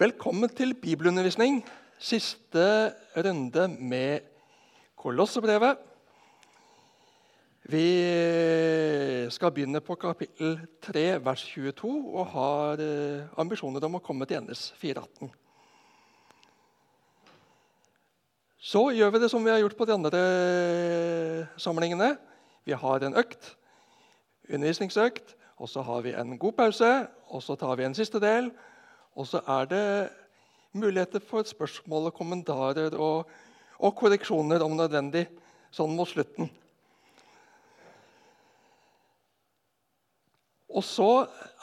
Velkommen til bibelundervisning. Siste runde med Kolossebrevet. Vi skal begynne på kapittel 3, vers 22, og har eh, ambisjoner om å komme til endes 418. Så gjør vi det som vi har gjort på de andre samlingene. Vi har en økt, undervisningsøkt, og så har vi en god pause, og så tar vi en siste del. Og så er det muligheter for spørsmål og kommentarer og, og korreksjoner om nødvendig, sånn mot slutten. Og så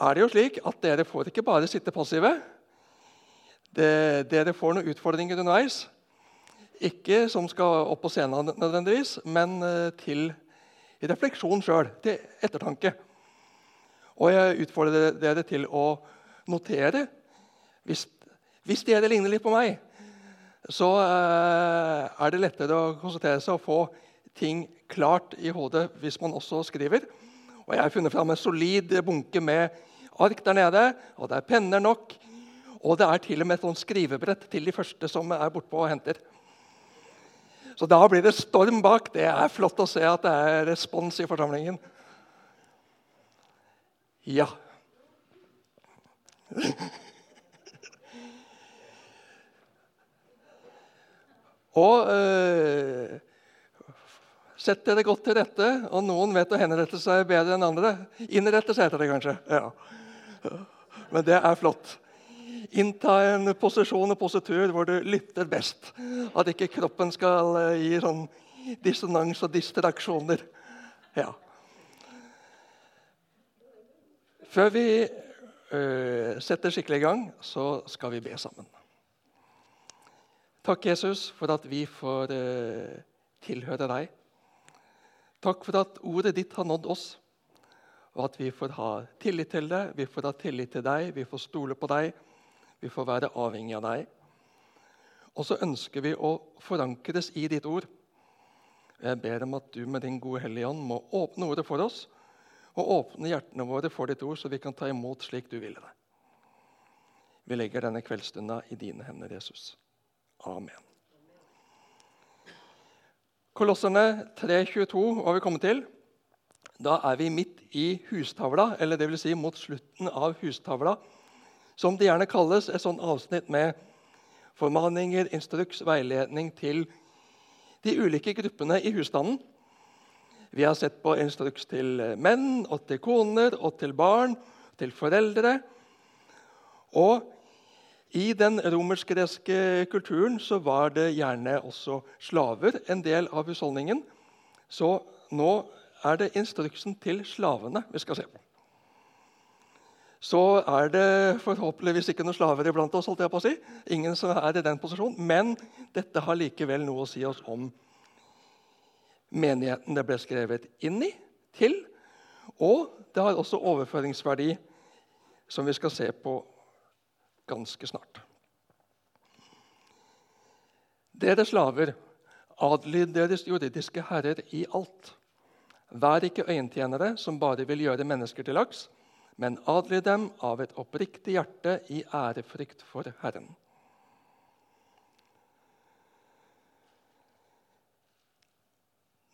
er det jo slik at dere får ikke bare sitte passive. Det, dere får noen utfordringer underveis. Ikke som skal opp på scenen, nødvendigvis, men eh, til refleksjon sjøl, til ettertanke. Og jeg utfordrer dere til å notere hvis, hvis det ligner litt på meg, så eh, er det lettere å konsentrere seg og få ting klart i hodet hvis man også skriver. Og Jeg har funnet fram en solid bunke med ark der nede, og det er penner nok. Og det er til og med et skrivebrett til de første som er bortpå og henter. Så da blir det storm bak. Det er flott å se at det er respons i forsamlingen. Ja. Og eh, Sett dere godt til rette, og noen vet å henrette seg bedre enn andre. Innrette seg heter det kanskje. Ja. Men det er flott. Innta en posisjon og positur hvor du lytter best. At ikke kroppen skal eh, gi sånn dissonans og distraksjoner. Ja. Før vi ø, setter skikkelig i gang, så skal vi be sammen. Takk, Jesus, for at vi får eh, tilhøre deg. Takk for at ordet ditt har nådd oss, og at vi får ha tillit til det. Vi får ha tillit til deg, vi får stole på deg, vi får være avhengig av deg. Og så ønsker vi å forankres i ditt ord. Jeg ber om at du med din gode Hellige Ånd må åpne ordet for oss, og åpne hjertene våre for ditt ord, så vi kan ta imot slik du ville det. Vi legger denne kveldsstunda i dine hender, Jesus. Amen. Kolosserne 3.22 var vi kommet til. Da er vi midt i hustavla, eller vil si mot slutten av hustavla, som det gjerne kalles et sånt avsnitt med formaninger, instruks, veiledning til de ulike gruppene i husstanden. Vi har sett på instruks til menn og til koner og til barn, til foreldre. Og i den romersk-greske kulturen så var det gjerne også slaver en del av husholdningen. Så nå er det instruksen til slavene vi skal se på. Så er det forhåpentligvis ikke noen slaver iblant oss. holdt jeg på å si. Ingen som er i den posisjonen. Men dette har likevel noe å si oss om menigheten det ble skrevet inn i, til. Og det har også overføringsverdi, som vi skal se på ganske snart. Dere slaver, adlyd deres juridiske herrer i alt. Vær ikke øyentjenere som bare vil gjøre mennesker til laks, men adlyd dem av et oppriktig hjerte i ærefrykt for Herren.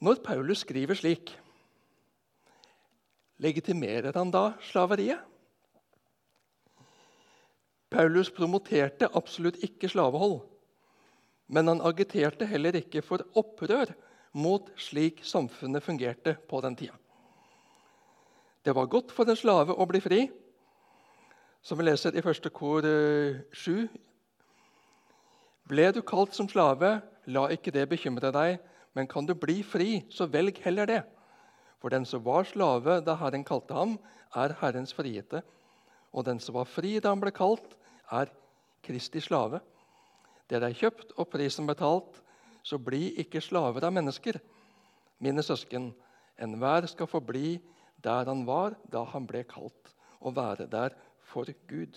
Når Paulus skriver slik, legitimerer han da slaveriet? Paulus promoterte absolutt ikke slavehold. Men han agiterte heller ikke for opprør mot slik samfunnet fungerte på den tida. Det var godt for en slave å bli fri, som vi leser i første kor 7. Eh, ble du kalt som slave, la ikke det bekymre deg, men kan du bli fri, så velg heller det. For den som var slave da Herren kalte ham, er Herrens friete. Og den som var fri da han ble kalt, er Kristi slave. Dere er kjøpt og prisen betalt, så bli ikke slaver av mennesker. Mine søsken, enhver skal forbli der han var da han ble kalt, og være der for Gud.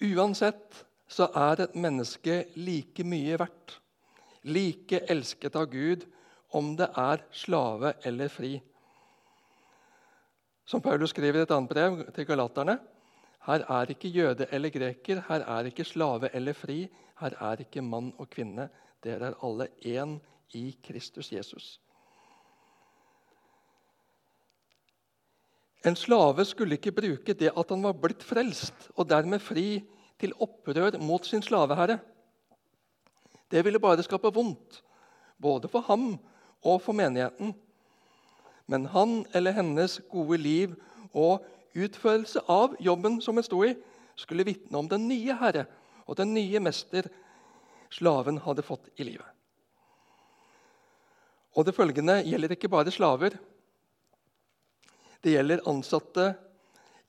Uansett så er et menneske like mye verdt, like elsket av Gud, om det er slave eller fri. Som Paulus skriver i et annet brev til galaterne.: Her er ikke jøde eller greker, her er ikke slave eller fri, her er ikke mann og kvinne. Dere er alle én i Kristus Jesus. En slave skulle ikke bruke det at han var blitt frelst og dermed fri, til opprør mot sin slaveherre. Det ville bare skape vondt, både for ham og for menigheten. Men han eller hennes gode liv og utførelse av jobben som en sto i, skulle vitne om den nye herre og den nye mester slaven hadde fått i livet. Og Det følgende gjelder ikke bare slaver. Det gjelder ansatte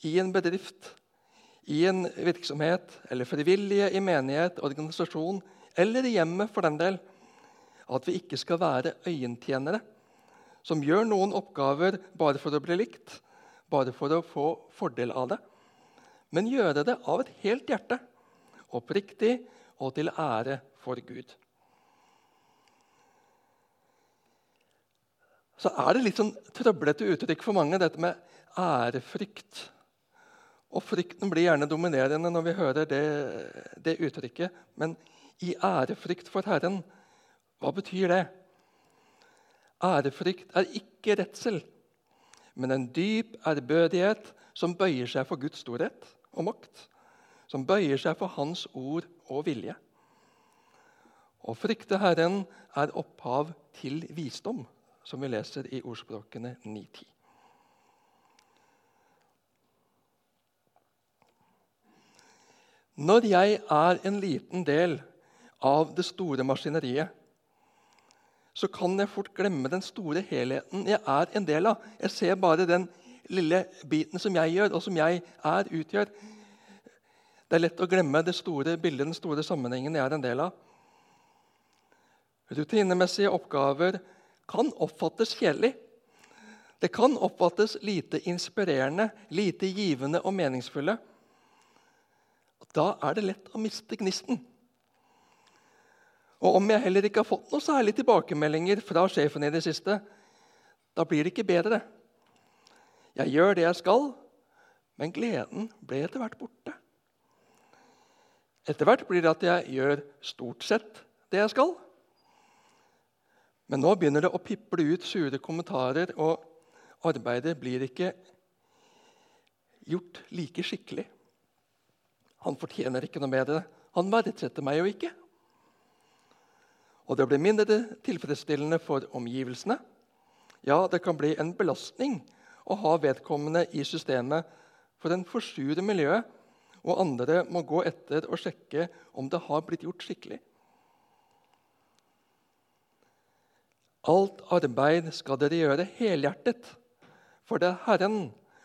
i en bedrift, i en virksomhet, eller frivillige i menighet, organisasjon eller i hjemmet for den del. At vi ikke skal være øyentjenere som gjør noen oppgaver bare for å bli likt, bare for å få fordel av det, men gjøre det av et helt hjerte, oppriktig og til ære for Gud. Så er det litt sånn trøblete uttrykk for mange, dette med ærefrykt. Og frykten blir gjerne dominerende når vi hører det, det uttrykket. Men i ærefrykt for Herren, hva betyr det? Ærefrykt er ikke redsel, men en dyp ærbødighet som bøyer seg for Guds storhet og makt. Som bøyer seg for Hans ord og vilje. Å frykte Herren er opphav til visdom, som vi leser i ordspråkene 9.10. Når jeg er en liten del av det store maskineriet, så kan jeg fort glemme den store helheten jeg er en del av. Jeg ser bare den lille biten som jeg gjør, og som jeg er, utgjør. Det er lett å glemme det store bildet, den store sammenhengen jeg er en del av. Rutinemessige oppgaver kan oppfattes kjedelig. Det kan oppfattes lite inspirerende, lite givende og meningsfulle. Da er det lett å miste gnisten. Og om jeg heller ikke har fått noe særlig tilbakemeldinger fra sjefen i det siste, da blir det ikke bedre. Jeg gjør det jeg skal, men gleden ble etter hvert borte. Etter hvert blir det at jeg gjør stort sett det jeg skal. Men nå begynner det å piple ut sure kommentarer, og arbeidet blir ikke gjort like skikkelig. Han fortjener ikke noe bedre. Han verdsetter meg jo ikke og det blir mindre tilfredsstillende for omgivelsene. Ja, det kan bli en belastning å ha vedkommende i systemet, for en forsurer miljøet, og andre må gå etter og sjekke om det har blitt gjort skikkelig. Alt arbeid skal dere gjøre helhjertet, for det er Herren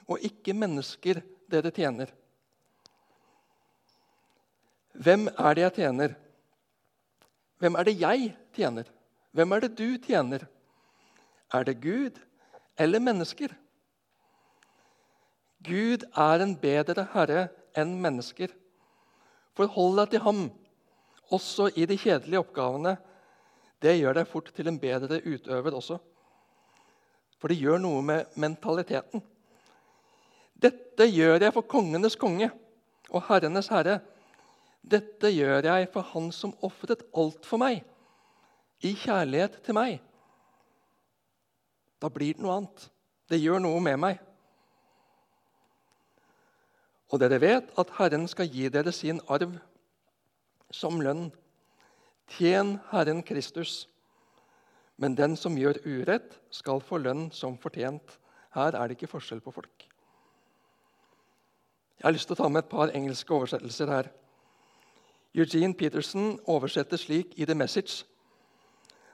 og ikke mennesker dere tjener. Hvem er det jeg tjener? Hvem er det jeg tjener? Hvem er det du tjener? Er det Gud eller mennesker? Gud er en bedre herre enn mennesker. Forhold deg til ham, også i de kjedelige oppgavene. Det gjør deg fort til en bedre utøver også. For det gjør noe med mentaliteten. Dette gjør jeg for kongenes konge og herrenes herre dette gjør jeg for Han som ofret alt for meg, i kjærlighet til meg. Da blir det noe annet. Det gjør noe med meg. Og dere vet at Herren skal gi dere sin arv som lønn. Tjen Herren Kristus. Men den som gjør urett, skal få lønn som fortjent. Her er det ikke forskjell på folk. Jeg har lyst til å ta med et par engelske oversettelser her. Eugene Peterson oversetter slik i The Message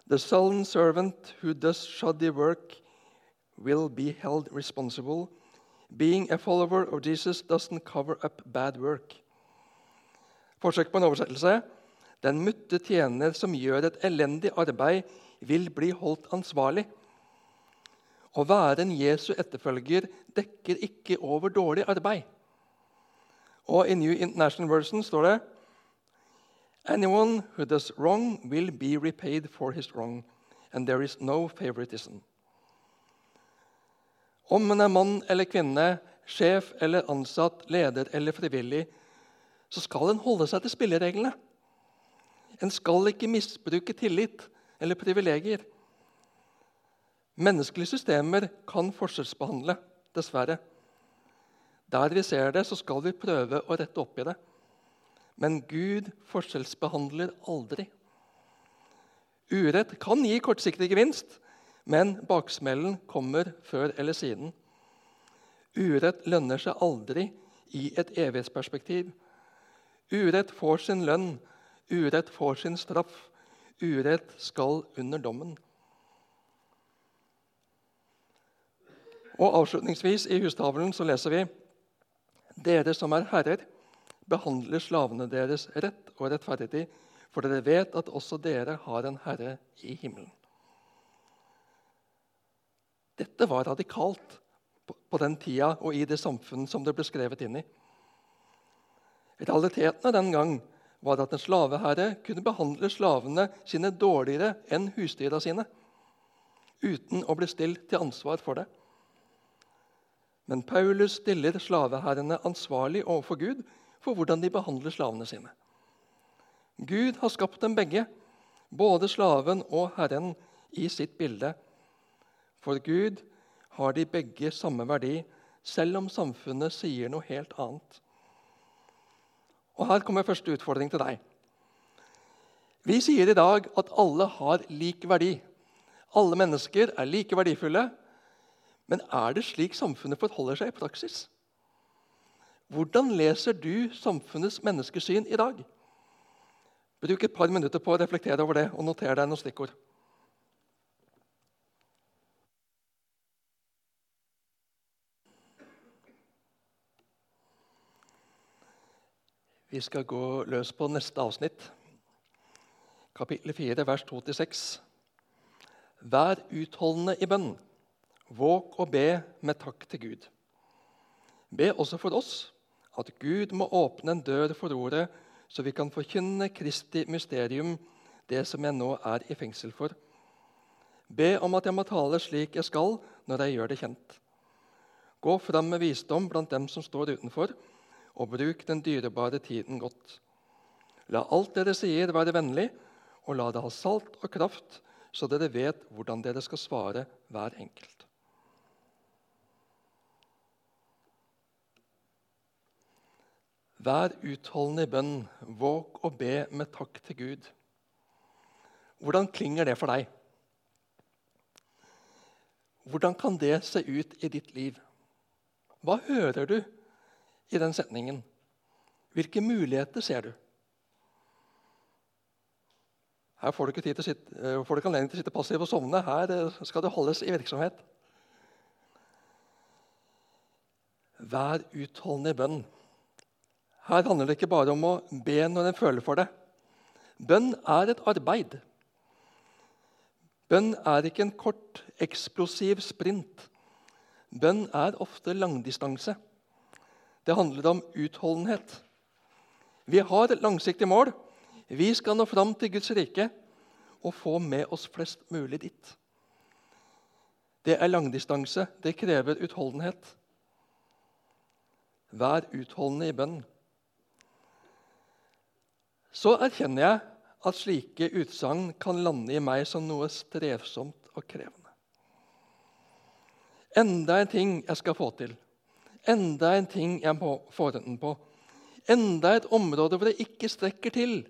The sullen servant who does shoddy work will be held responsible. Being a follower of Jesus doesn't cover up bad work. Forsøk på en oversettelse. Den mutte tjener som gjør et elendig arbeid, vil bli holdt ansvarlig. Å være en Jesu etterfølger dekker ikke over dårlig arbeid. Og I New International Version står det Anyone who does wrong will be repaid for his wrong, and there is no favoritism. Om man er mann eller kvinne, sjef eller ansatt, leder eller frivillig, så skal en holde seg til spillereglene. En skal ikke misbruke tillit eller privilegier. Menneskelige systemer kan forskjellsbehandle, dessverre. Der vi ser det, så skal vi prøve å rette opp i det. Men Gud forskjellsbehandler aldri. Urett kan gi kortsiktig gevinst, men baksmellen kommer før eller siden. Urett lønner seg aldri i et evighetsperspektiv. Urett får sin lønn, urett får sin straff. Urett skal under dommen. Og Avslutningsvis i hustavlen så leser vi Dere som er herrer, behandler slavene deres rett og rettferdig, for dere vet at også dere har en herre i himmelen. Dette var radikalt på den tida og i det samfunn som det ble skrevet inn i. Realiteten den gang var at en slaveherre kunne behandle slavene sine dårligere enn husdyra sine, uten å bli stilt til ansvar for det. Men Paulus stiller slaveherrene ansvarlig overfor Gud for hvordan de behandler slavene sine. Gud har skapt dem begge, både slaven og herren, i sitt bilde. For Gud har de begge samme verdi, selv om samfunnet sier noe helt annet. Og Her kommer første utfordring til deg. Vi sier i dag at alle har lik verdi. Alle mennesker er like verdifulle. Men er det slik samfunnet forholder seg i praksis? Hvordan leser du samfunnets menneskesyn i dag? Bruk et par minutter på å reflektere over det og notere deg noen stikkord. Vi skal gå løs på neste avsnitt, kapittel 4, vers 2-6. Vær utholdende i bønn. Våg og be med takk til Gud. Be også for oss at Gud må åpne en dør for ordet, så vi kan forkynne Kristi mysterium, det som jeg nå er i fengsel for. Be om at jeg må tale slik jeg skal, når jeg gjør det kjent. Gå fram med visdom blant dem som står utenfor, og bruk den dyrebare tiden godt. La alt dere sier, være vennlig, og la det ha salt og kraft, så dere vet hvordan dere skal svare hver enkelt. Vær utholdende i bønn, våg og be med takk til Gud. Hvordan klinger det for deg? Hvordan kan det se ut i ditt liv? Hva hører du i den setningen? Hvilke muligheter ser du? Her får du ikke, sitte, eh, får du ikke anledning til å sitte passiv og sovne. Her eh, skal det holdes i virksomhet. Vær utholdende i bønn. Her handler det ikke bare om å be når en føler for det. Bønn er et arbeid. Bønn er ikke en kort, eksplosiv sprint. Bønn er ofte langdistanse. Det handler om utholdenhet. Vi har et langsiktig mål. Vi skal nå fram til Guds rike og få med oss flest mulig dit. Det er langdistanse. Det krever utholdenhet. Vær utholdende i bønn. Så erkjenner jeg at slike utsagn kan lande i meg som noe strevsomt og krevende. Enda en ting jeg skal få til. Enda en ting jeg må få orden på. Enda et område hvor det ikke strekker til.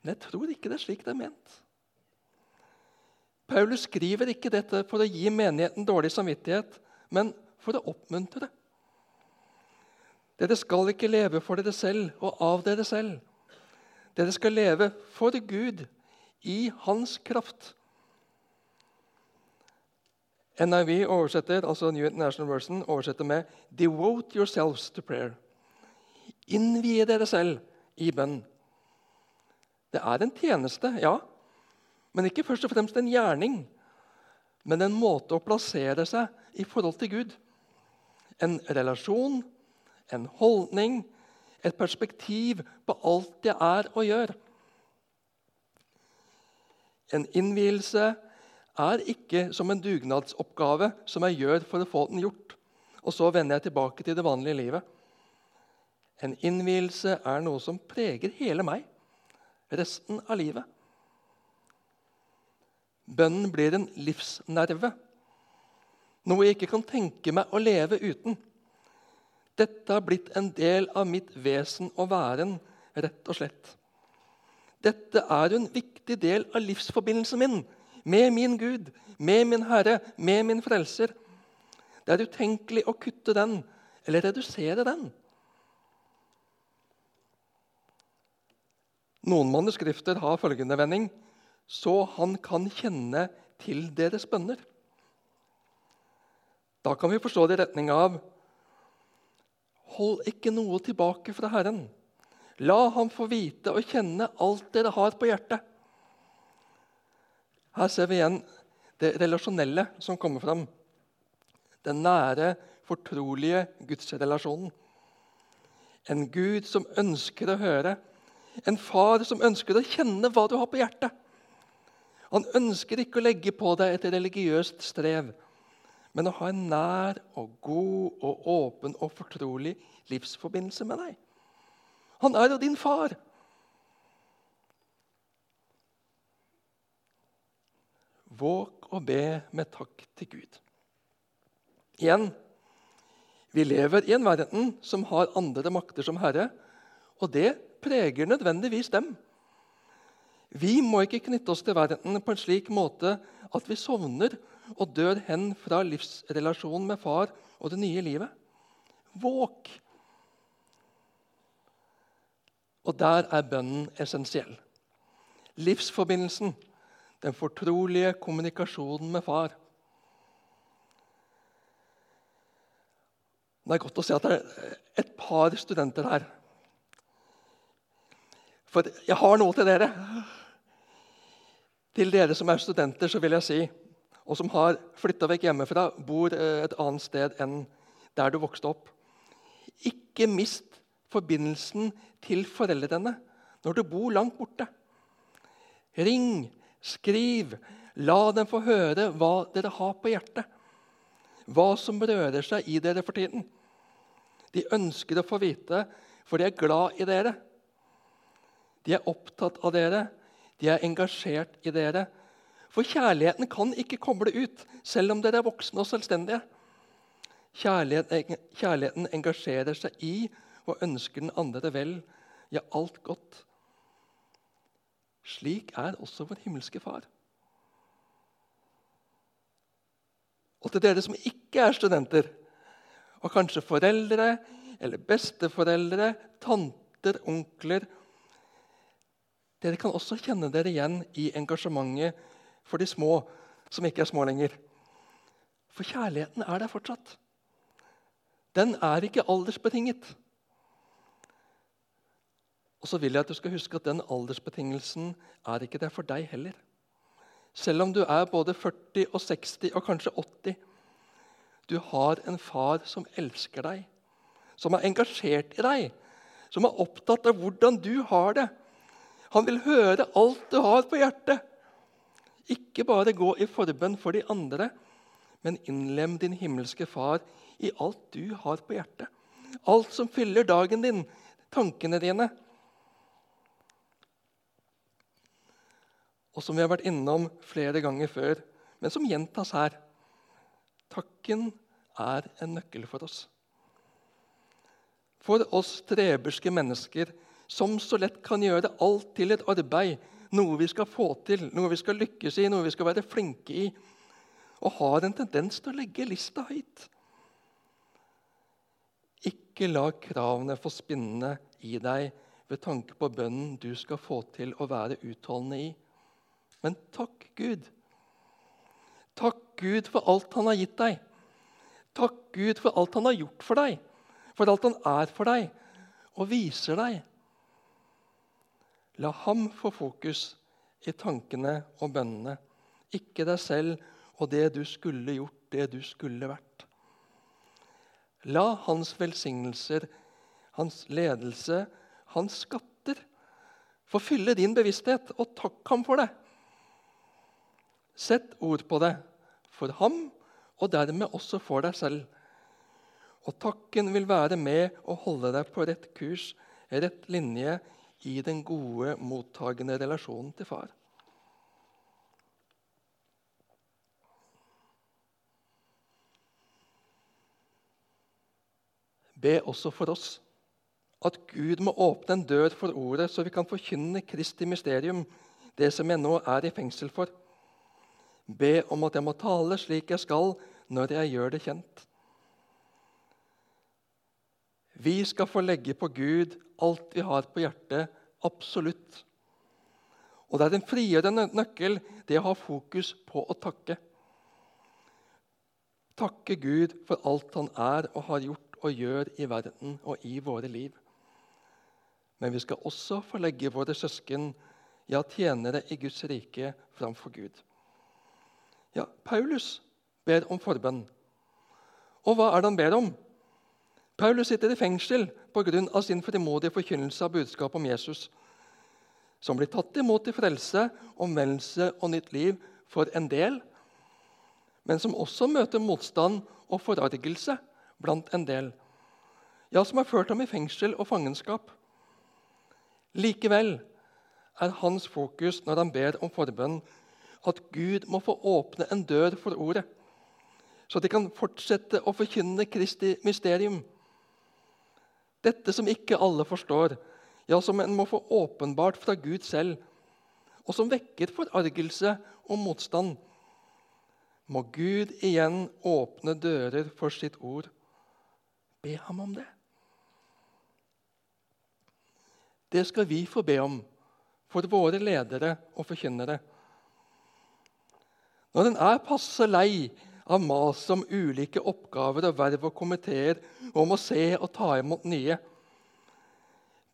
Men jeg tror ikke det er slik det er ment. Paulus skriver ikke dette for å gi menigheten dårlig samvittighet, men for å oppmuntre. Dere skal ikke leve for dere selv og av dere selv. Dere skal leve for Gud, i Hans kraft. NIV oversetter, altså New International Version oversetter med 'devote yourselves to prayer'. Innvie dere selv i bønn. Det er en tjeneste, ja, men ikke først og fremst en gjerning. Men en måte å plassere seg i forhold til Gud. En relasjon, en holdning, et perspektiv på alt det er og gjør. En innvielse er ikke som en dugnadsoppgave som jeg gjør for å få den gjort, og så vender jeg tilbake til det vanlige livet. En innvielse er noe som preger hele meg resten av livet. Bønnen blir en livsnerve, noe jeg ikke kan tenke meg å leve uten. Dette har blitt en del av mitt vesen og væren, rett og slett. Dette er en viktig del av livsforbindelsen min med min Gud, med min Herre, med min Frelser. Det er utenkelig å kutte den eller redusere den. Noen manuskrifter har følgende vending så han kan kjenne til deres bønner. Da kan vi forstå det i retning av Hold ikke noe tilbake fra Herren. La ham få vite og kjenne alt dere har på hjertet. Her ser vi igjen det relasjonelle som kommer fram. Den nære, fortrolige gudsrelasjonen. En Gud som ønsker å høre en far som ønsker å kjenne hva du har på hjertet. Han ønsker ikke å legge på deg et religiøst strev, men å ha en nær og god og åpen og fortrolig livsforbindelse med deg. Han er jo din far. Våg å be med takk til Gud. Igjen vi lever i en verden som har andre makter som herre, og det preger nødvendigvis dem. Vi må ikke knytte oss til verden på en slik måte at vi sovner og dør hen fra livsrelasjonen med far og det nye livet. Våk! Og der er bønnen essensiell. Livsforbindelsen, den fortrolige kommunikasjonen med far. Det er godt å se at det er et par studenter her for jeg har noe til dere. Til dere som er studenter, så vil jeg si, og som har flytta vekk hjemmefra, bor eh, et annet sted enn der du vokste opp. Ikke mist forbindelsen til foreldrene når du bor langt borte. Ring, skriv, la dem få høre hva dere har på hjertet. Hva som rører seg i dere for tiden. De ønsker å få vite, for de er glad i dere. De er opptatt av dere, de er engasjert i dere. For kjærligheten kan ikke koble ut, selv om dere er voksne og selvstendige. Kjærligheten, engasjerer seg i og ønsker den andre vel, ja, alt godt. Slik er også vår himmelske Far. Og til dere som ikke er studenter, og kanskje foreldre eller besteforeldre, tanter, onkler dere kan også kjenne dere igjen i engasjementet for de små, som ikke er små lenger. For kjærligheten er der fortsatt. Den er ikke aldersbetinget. Og så vil jeg at du skal huske at den aldersbetingelsen er ikke der for deg heller. Selv om du er både 40 og 60 og kanskje 80. Du har en far som elsker deg, som er engasjert i deg, som er opptatt av hvordan du har det, han vil høre alt du har på hjertet. Ikke bare gå i forbønn for de andre, men innlem din himmelske Far i alt du har på hjertet. Alt som fyller dagen din, tankene dine. Og som vi har vært innom flere ganger før, men som gjentas her Takken er en nøkkel for oss. For oss treberske mennesker som så lett kan gjøre alt til et arbeid, noe vi skal få til, noe vi skal lykkes i, noe vi skal være flinke i, og har en tendens til å legge lista høyt. Ikke la kravene få spinne i deg ved tanke på bønnen du skal få til å være utholdende i. Men takk Gud. Takk Gud for alt han har gitt deg. Takk Gud for alt han har gjort for deg, for alt han er for deg og viser deg. La ham få fokus i tankene og bønnene, ikke deg selv og det du skulle gjort, det du skulle vært. La hans velsignelser, hans ledelse, hans skatter få fylle din bevissthet, og takk ham for det. Sett ord på det for ham, og dermed også for deg selv. Og takken vil være med å holde deg på rett kurs, rett linje, i den gode, mottagende relasjonen til far. Be også for oss at Gud må åpne en dør for ordet, så vi kan forkynne Kristi mysterium, det som jeg nå er i fengsel for. Be om at jeg må tale slik jeg skal, når jeg gjør det kjent. Vi skal få legge på Gud alt vi har på hjertet, absolutt. Og det er en frigjørende nøkkel det å ha fokus på å takke. Takke Gud for alt han er og har gjort og gjør i verden og i våre liv. Men vi skal også få legge våre søsken, ja, tjenere i Guds rike, framfor Gud. Ja, Paulus ber om forbønn. Og hva er det han ber om? Paulus sitter i fengsel pga. sin frimodige forkynnelse av budskapet om Jesus, som blir tatt imot i frelse, omvendelse og nytt liv for en del, men som også møter motstand og forargelse blant en del, ja, som har ført ham i fengsel og fangenskap. Likevel er hans fokus når han ber om forbønn, at Gud må få åpne en dør for ordet, så de kan fortsette å forkynne Kristi mysterium. Dette som ikke alle forstår, ja, som en må få åpenbart fra Gud selv, og som vekker forargelse og motstand. Må Gud igjen åpne dører for sitt ord. Be ham om det. Det skal vi få be om for våre ledere og forkynnere. Når en er passe lei av mas om ulike oppgaver og verv og komiteer, og om å se og ta imot nye,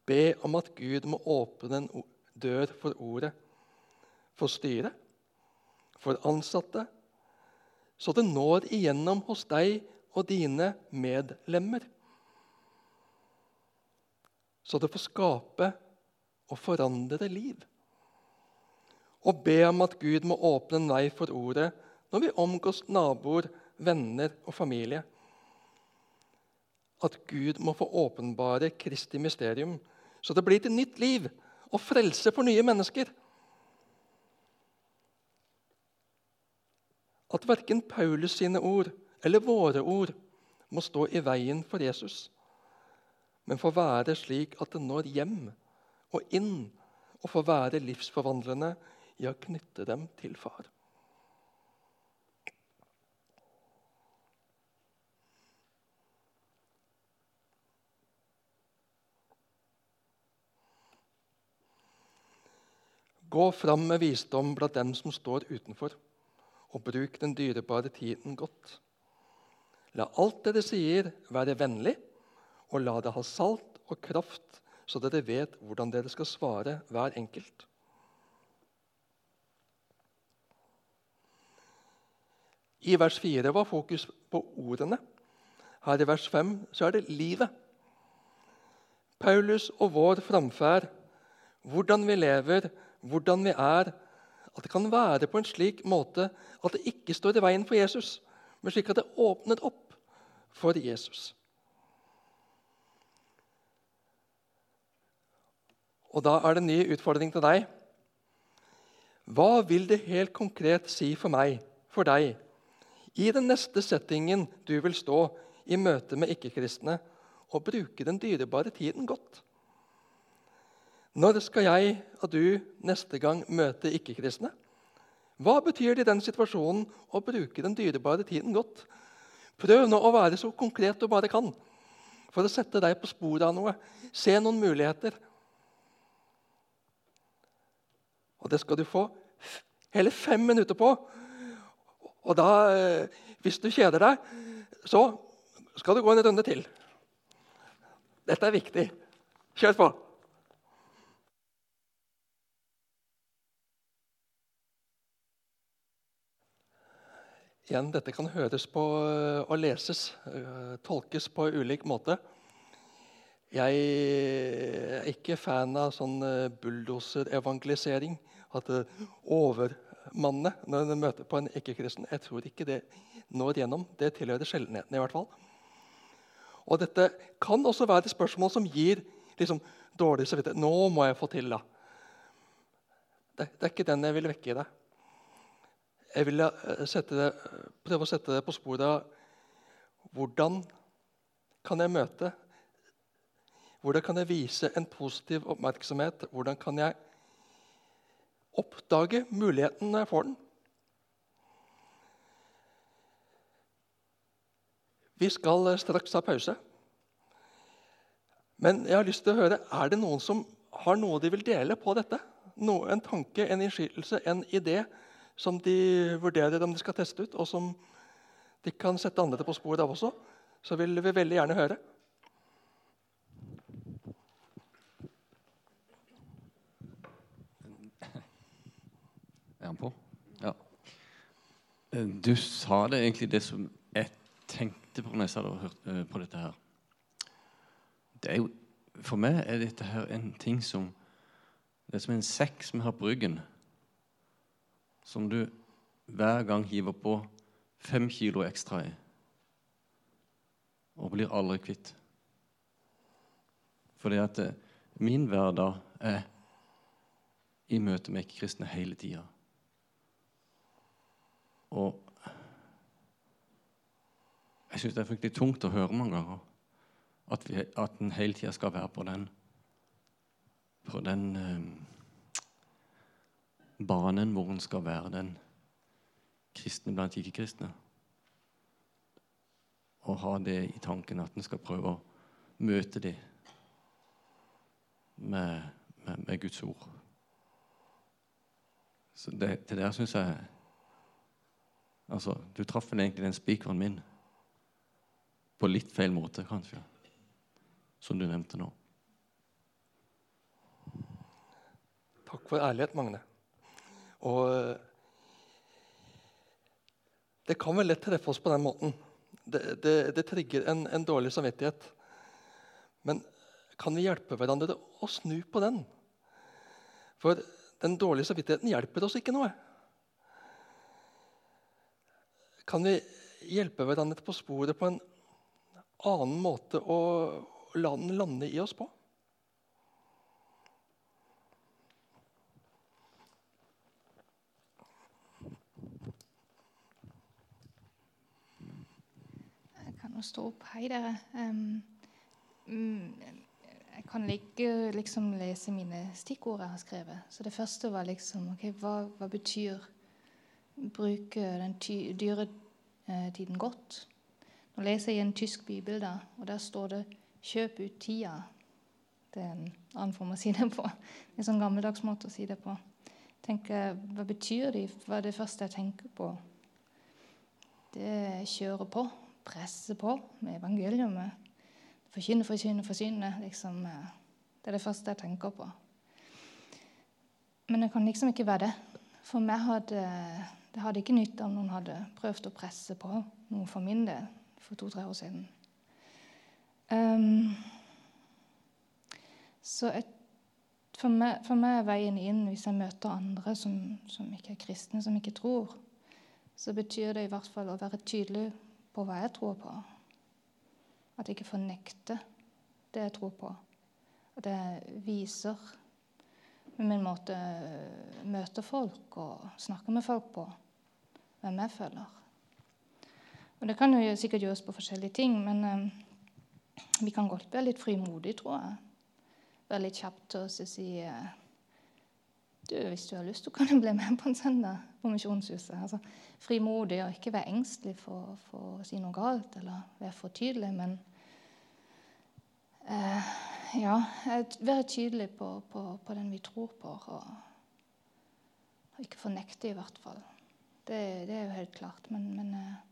be om at Gud må åpne en dør for ordet, for styret, for ansatte, så det når igjennom hos deg og dine medlemmer. Så det får skape og forandre liv og be om at Gud må åpne en vei for ordet når vi omgås naboer, venner og familie. At Gud må få åpenbare Kristi mysterium, så det blir til nytt liv og frelse for nye mennesker. At verken Paulus sine ord eller våre ord må stå i veien for Jesus, men få være slik at det når hjem og inn og får være livsforvandlende i å knytte dem til far. Gå fram med visdom blant dem som står utenfor, og bruk den dyrebare tiden godt. La alt dere sier, være vennlig, og la det ha salt og kraft, så dere vet hvordan dere skal svare hver enkelt. I vers 4 var fokus på ordene. Her i vers 5 så er det livet. Paulus og vår framferd, hvordan vi lever, hvordan vi er, at det kan være på en slik måte at det ikke står i veien for Jesus, men slik at det åpner opp for Jesus. Og Da er det en ny utfordring til deg. Hva vil det helt konkret si for meg, for deg, i den neste settingen du vil stå i møte med ikke-kristne, og bruke den dyrebare tiden godt. Når skal jeg og du neste gang møte ikke-kristne? Hva betyr det i den situasjonen å bruke den dyrebare tiden godt? Prøv nå å være så konkret du bare kan for å sette deg på sporet av noe. Se noen muligheter. Og det skal du få hele fem minutter på og da, eh, hvis du kjeder deg, så skal du gå en runde til. Dette er viktig. Kjør på. Igjen, dette kan høres på eh, og leses, eh, tolkes på ulik måte. Jeg er ikke fan av sånn bulldoserevangelisering. At over, mannene når de møter på en ikke-kristen. Jeg tror ikke det når gjennom. Det tilhører sjeldenheten i hvert fall. Og dette kan også være et spørsmål som gir liksom, dårlig samvittighet. Nå må jeg få til, da. Det, det, er ikke den jeg vil vekke i deg. Jeg vil eh, det, prøve å sette det på sporet av hvordan kan jeg møte Hvordan kan jeg vise en positiv oppmerksomhet? Hvordan kan jeg oppdage muligheten når jeg får den? Vi skal straks ha pause. Men jeg har lyst til å høre, er det noen som har noe de vil dele på dette? Noe, en tanke, en innskytelse, en idé som de vurderer om de skal teste ut, og som de kan sette andre på sporet av også, så vil vi veldig gjerne høre. Er han på? Ja. Du sa det egentlig det som jeg tenkte på når jeg hadde hørt eh, på dette her. Det jo, for meg er dette her en ting som Det er som en sekk som har på ryggen, som du hver gang hiver på fem kilo ekstra i, og blir aldri kvitt. Fordi at eh, min hverdag er i møte med ikke-kristne hele tida. Og jeg syns det er fryktelig tungt å høre mange ganger at, vi, at en hele tida skal være på den på den eh, banen hvor en skal være den kristne blant ikke-kristne. Og ha det i tanken at en skal prøve å møte dem med, med, med Guds ord. Så det, det syns jeg Altså, Du traff egentlig den spikeren min på litt feil måte, kanskje, som du nevnte nå. Takk for ærlighet, Magne. Og det kan vel lett treffe oss på den måten. Det, det, det trigger en, en, dårlig samvittighet. Men kan vi hjelpe hverandre å snu på den? For den dårlige samvittigheten hjelper oss ikke noe. Kan vi hjelpe hverandre på sporet på en annen måte å la den lande i oss på? Jo stå opp. Hei, dere. Um, jeg kan like, liksom lese mine stikkord jeg har skrevet. Så det første var liksom ok, Hva, hva betyr bruke den dyretiden eh, godt. Nå leser jeg i en tysk bibel, da, og der står det 'kjøp ut tida'. Det er en annen form å si det på. En sånn gammeldags måte å si det på. Tenker, hva betyr det? Hva er det første jeg tenker på? Det kjører på, presser på med evangeliet. Forkynne, forkynne, forkynne. Liksom, eh, det er det første jeg tenker på. Men det kan liksom ikke være det. For meg hadde det hadde ikke nytta om noen hadde prøvd å presse på noe for min del for to-tre år siden. Um, så et, for, meg, for, meg, er veien inn hvis jeg møter andre som, som, ikke er kristne, som ikke tror, så betyr det i hvert fall å være tydelig på hva jeg tror på. At jeg ikke fornekter det jeg tror på. At jeg viser med min måte møter folk og snakker med folk på hvem jeg føler. Og Det kan jo sikkert gjøres på forskjellige ting, men um, vi kan godt være litt frimodige, tror jeg. Være litt kjapt til å si uh, du, Hvis du har lyst, så kan du bli med på en søndag på Misjonshuset. Altså, frimodig og ikke være engstelig for, for, å si noe galt eller være for tydelig, men eh, ja, være tydelig på, på, på, den vi tror på, og, og ikke fornekte, i hvert fall. Det, det er jo helt klart. Men, men uh,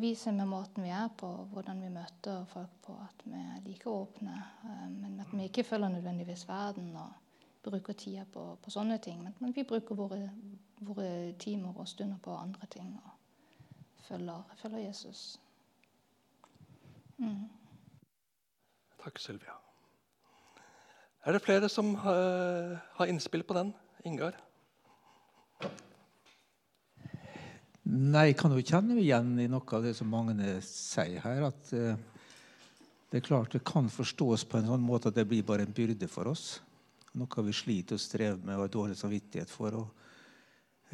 viser med måten vi er på, hvordan vi møter folk på, at vi er like åpne. Uh, men at vi ikke følger nødvendigvis verden og bruker tida på, på sånne ting. Men, men vi bruker våre, våre, timer og stunder på andre ting og følger, følger Jesus. Mm. Takk, Sylvia. Er det flere som har, har innspill på den? Ingar? Nei, jeg kan jo kjenne igjen i noe av det som Magne sier her. At uh, det er klart det kan forstås på en sånn måte at det blir bare en byrde for oss. Noe vi sliter og strever med og har dårlig samvittighet for. Og,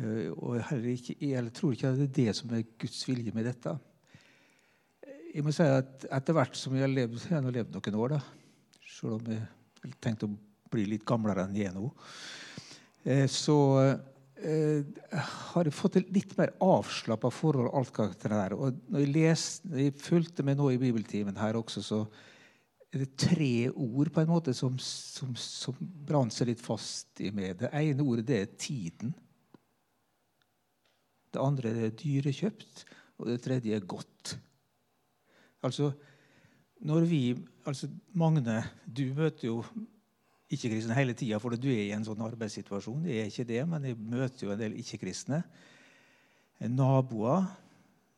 uh, og ikke, jeg tror ikke det er det som er Guds vilje med dette. Jeg må si at Etter hvert som jeg har levd, jeg har levd noen år, da, selv om jeg har tenkt å bli litt gamlere enn jeg er nå, uh, så eh, har jeg fått et litt mer avslappa forhold alt det der. Og når jeg, leste, når jeg fulgte med nå i bibeltimen her også, så er det tre ord på en måte som, som, som brant seg litt fast i meg. Det ene ordet det er tiden. Det andre er dyrekjøpt, og det tredje er godt. Altså, når vi, altså Magne, du møter jo ikke-kristne hele tida, for du er i en sånn arbeidssituasjon. Jeg er ikke det, men jeg møter jo en del ikke-kristne. Naboer.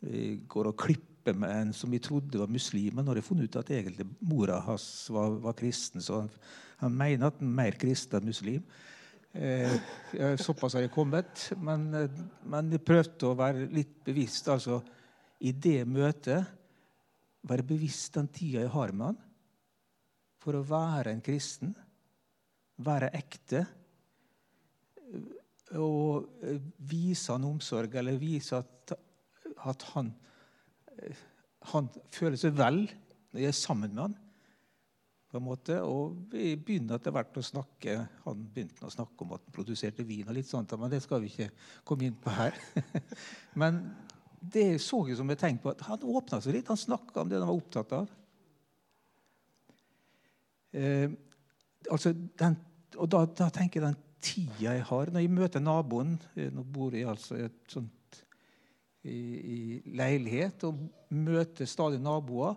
Jeg går og klipper med en som vi trodde var muslim, men når jeg funnet ut at egentlig mora hans var, var kristen, så han, han, mener at han er mer kristen enn muslim. Eh, såpass har jeg kommet. Men, men, jeg prøvde å være litt bevisst. altså I det møtet være bevisst den tida jeg har med han, for å være en kristen være ekte og vise han omsorg, eller vise at, at han, han, føler seg vel når jeg er sammen med han. på en måte, Og vi begynner etter hvert å snakke Han begynte å snakke om at han produserte vin, og litt sånt, men det skal vi ikke komme inn på her. men det så jeg som et tegn på at han åpna seg litt. Han snakka om det han var opptatt av. Eh, altså den, og da, da, tenker jeg den tida jeg har Når jeg møter naboen eh, Nå bor jeg altså i sånt i, i leilighet og møter stadig naboer.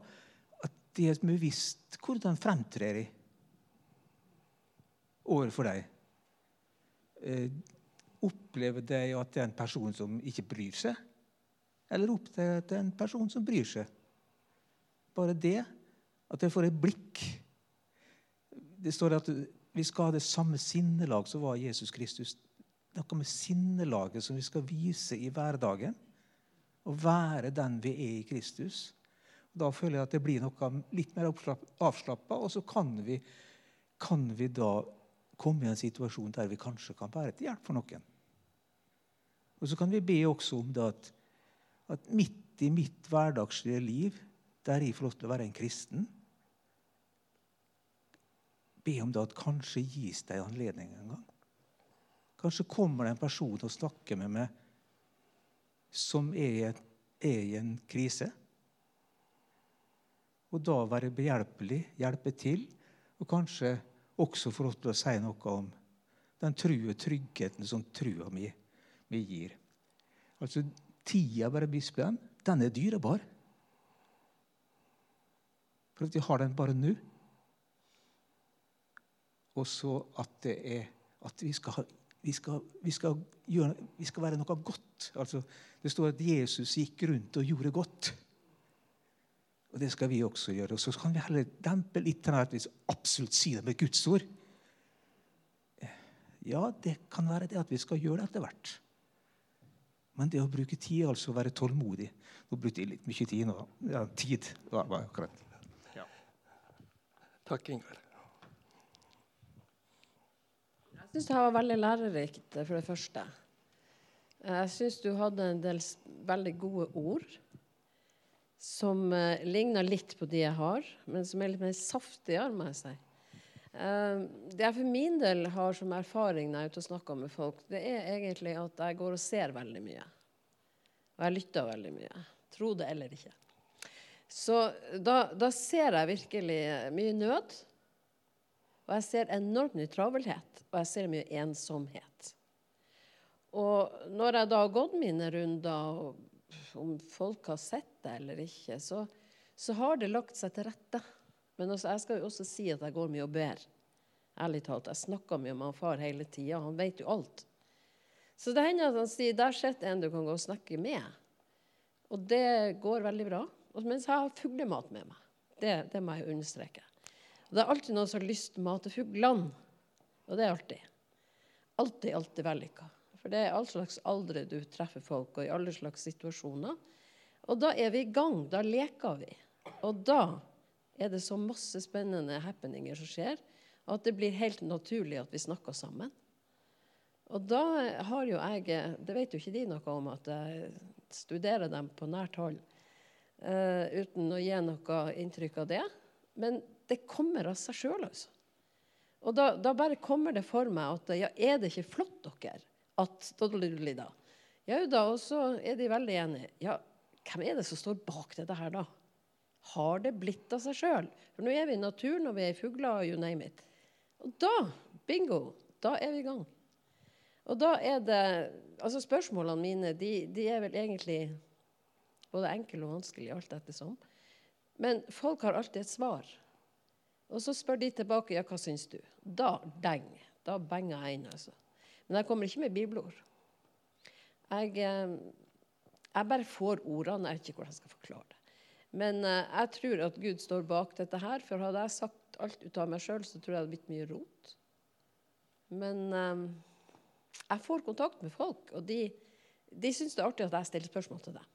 At de er bevisst hvordan fremtrer jeg overfor dem. Eh, opplever de at det er en person som ikke bryr seg? Eller opplever de at det er en person som bryr seg? Bare det, at jeg får et blikk det står at vi skal ha det samme sinnelag som var Jesus Kristus. Noe med sinnelaget som vi skal vise i hverdagen. Å være den vi er i Kristus. Da føler jeg at det blir noe litt mer avslappa, og så kan vi, kan vi da komme i en situasjon der vi kanskje kan være til hjelp for noen. Og så kan vi be også om at, at midt i mitt hverdagslige liv, der jeg får lov til å være en kristen, be om det at kanskje gis deg anledning en gang. Kanskje kommer det en person og snakker med meg som er, er i en krise. Og da være behjelpelig, hjelpe til, og kanskje også få lov til å si noe om den true tryggheten som trua mi, mi gir. Altså, Tida, bare bispen, den er dyrebar. For at vi har den bare nå og så at er at vi skal, vi skal, vi skal, gjøre, vi skal være noe godt. Altså, det står at Jesus gikk rundt og gjorde godt. Og Det skal vi også gjøre. Og Så kan vi heller dempe litt at vi absolutt sier det med Guds ord. Ja, det kan være det at vi skal gjøre det etter hvert. Men det å bruke tid, altså å være tålmodig Nå brukte jeg litt mye tid nå. Ja, tid var, akkurat. Ja. Takk, Ingar. Jeg syns det var veldig lærerikt, for det første. Jeg syns du hadde en del veldig gode ord som uh, ligner litt på de jeg har, men som er litt mer saftigere, må jeg si. Uh, det jeg for min del har som erfaring når jeg er ute og snakker med folk, det er egentlig at jeg går og ser veldig mye. Og jeg lytter veldig mye. Tro det eller ikke. Så da, da ser jeg virkelig mye nød. Og jeg ser enormt mye travelhet, og jeg ser mye ensomhet. Og når jeg da har gått mine runder, om folk har sett det eller ikke, så, så har det lagt seg til rette. Men også, jeg skal jo også si at jeg går mye og ber. Ærlig talt. Jeg snakker mye med han far hele tida. Han vet jo alt. Så det hender at han sier 'der sitter en du kan gå og snakke med'. Og det går veldig bra. Mens jeg har fuglemat med meg. Det, det må jeg understreke. Og det er alltid noen som har lyst til å mate fuglene. Og det er alltid. alltid, alltid vellykka. For det er all slags aldre du treffer folk, og i alle slags situasjoner. Og da er vi i gang. Da leker vi. Og da er det så masse spennende happeninger som skjer, at det blir helt naturlig at vi snakker sammen. Og da har jo jeg Det vet jo ikke de noe om, at jeg studerer dem på nært hold. Uh, uten å gi noe inntrykk av det. Men det kommer av seg sjøl, altså. Og da, da, bare kommer det for meg at ja, er det ikke flott, dere, at da? Ja da, og så er de veldig enige. Ja, hvem er det som står bak dette her, da? Har det blitt av seg sjøl? For nå er vi i naturen, og vi er i fugler, you name it. Og da, bingo, da er vi i gang. Og da er det Altså, spørsmålene mine, de, de er vel egentlig både enkle og vanskelige, alt ettersom. Men folk har alltid et svar. Og så spør de tilbake ja, hva syns du. Da deng. Da benger jeg inn. altså. Men jeg kommer ikke med bibelord. Jeg, eh, jeg bare får ordene. Jeg vet ikke hvordan jeg skal forklare det. Men uh, jeg tror at Gud står bak dette her. For hadde jeg sagt alt ut av meg sjøl, så tror jeg det hadde blitt mye rot. Men um, jeg får kontakt med folk, og de, de syns det er artig at jeg stiller spørsmål til dem.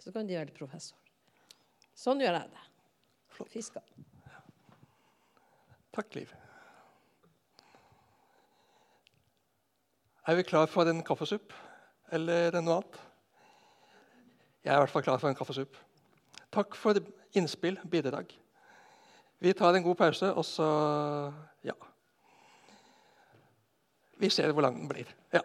Så kan de være professor. Sånn gjør jeg det. Fisker. Takk, Liv. Er vi klar for en kaffesupp eller noe annet? Jeg er i hvert fall klar for en kaffesupp. Takk for innspill, bidrag. Vi tar en god pause, og så Ja. Vi ser hvor lang den blir. Ja.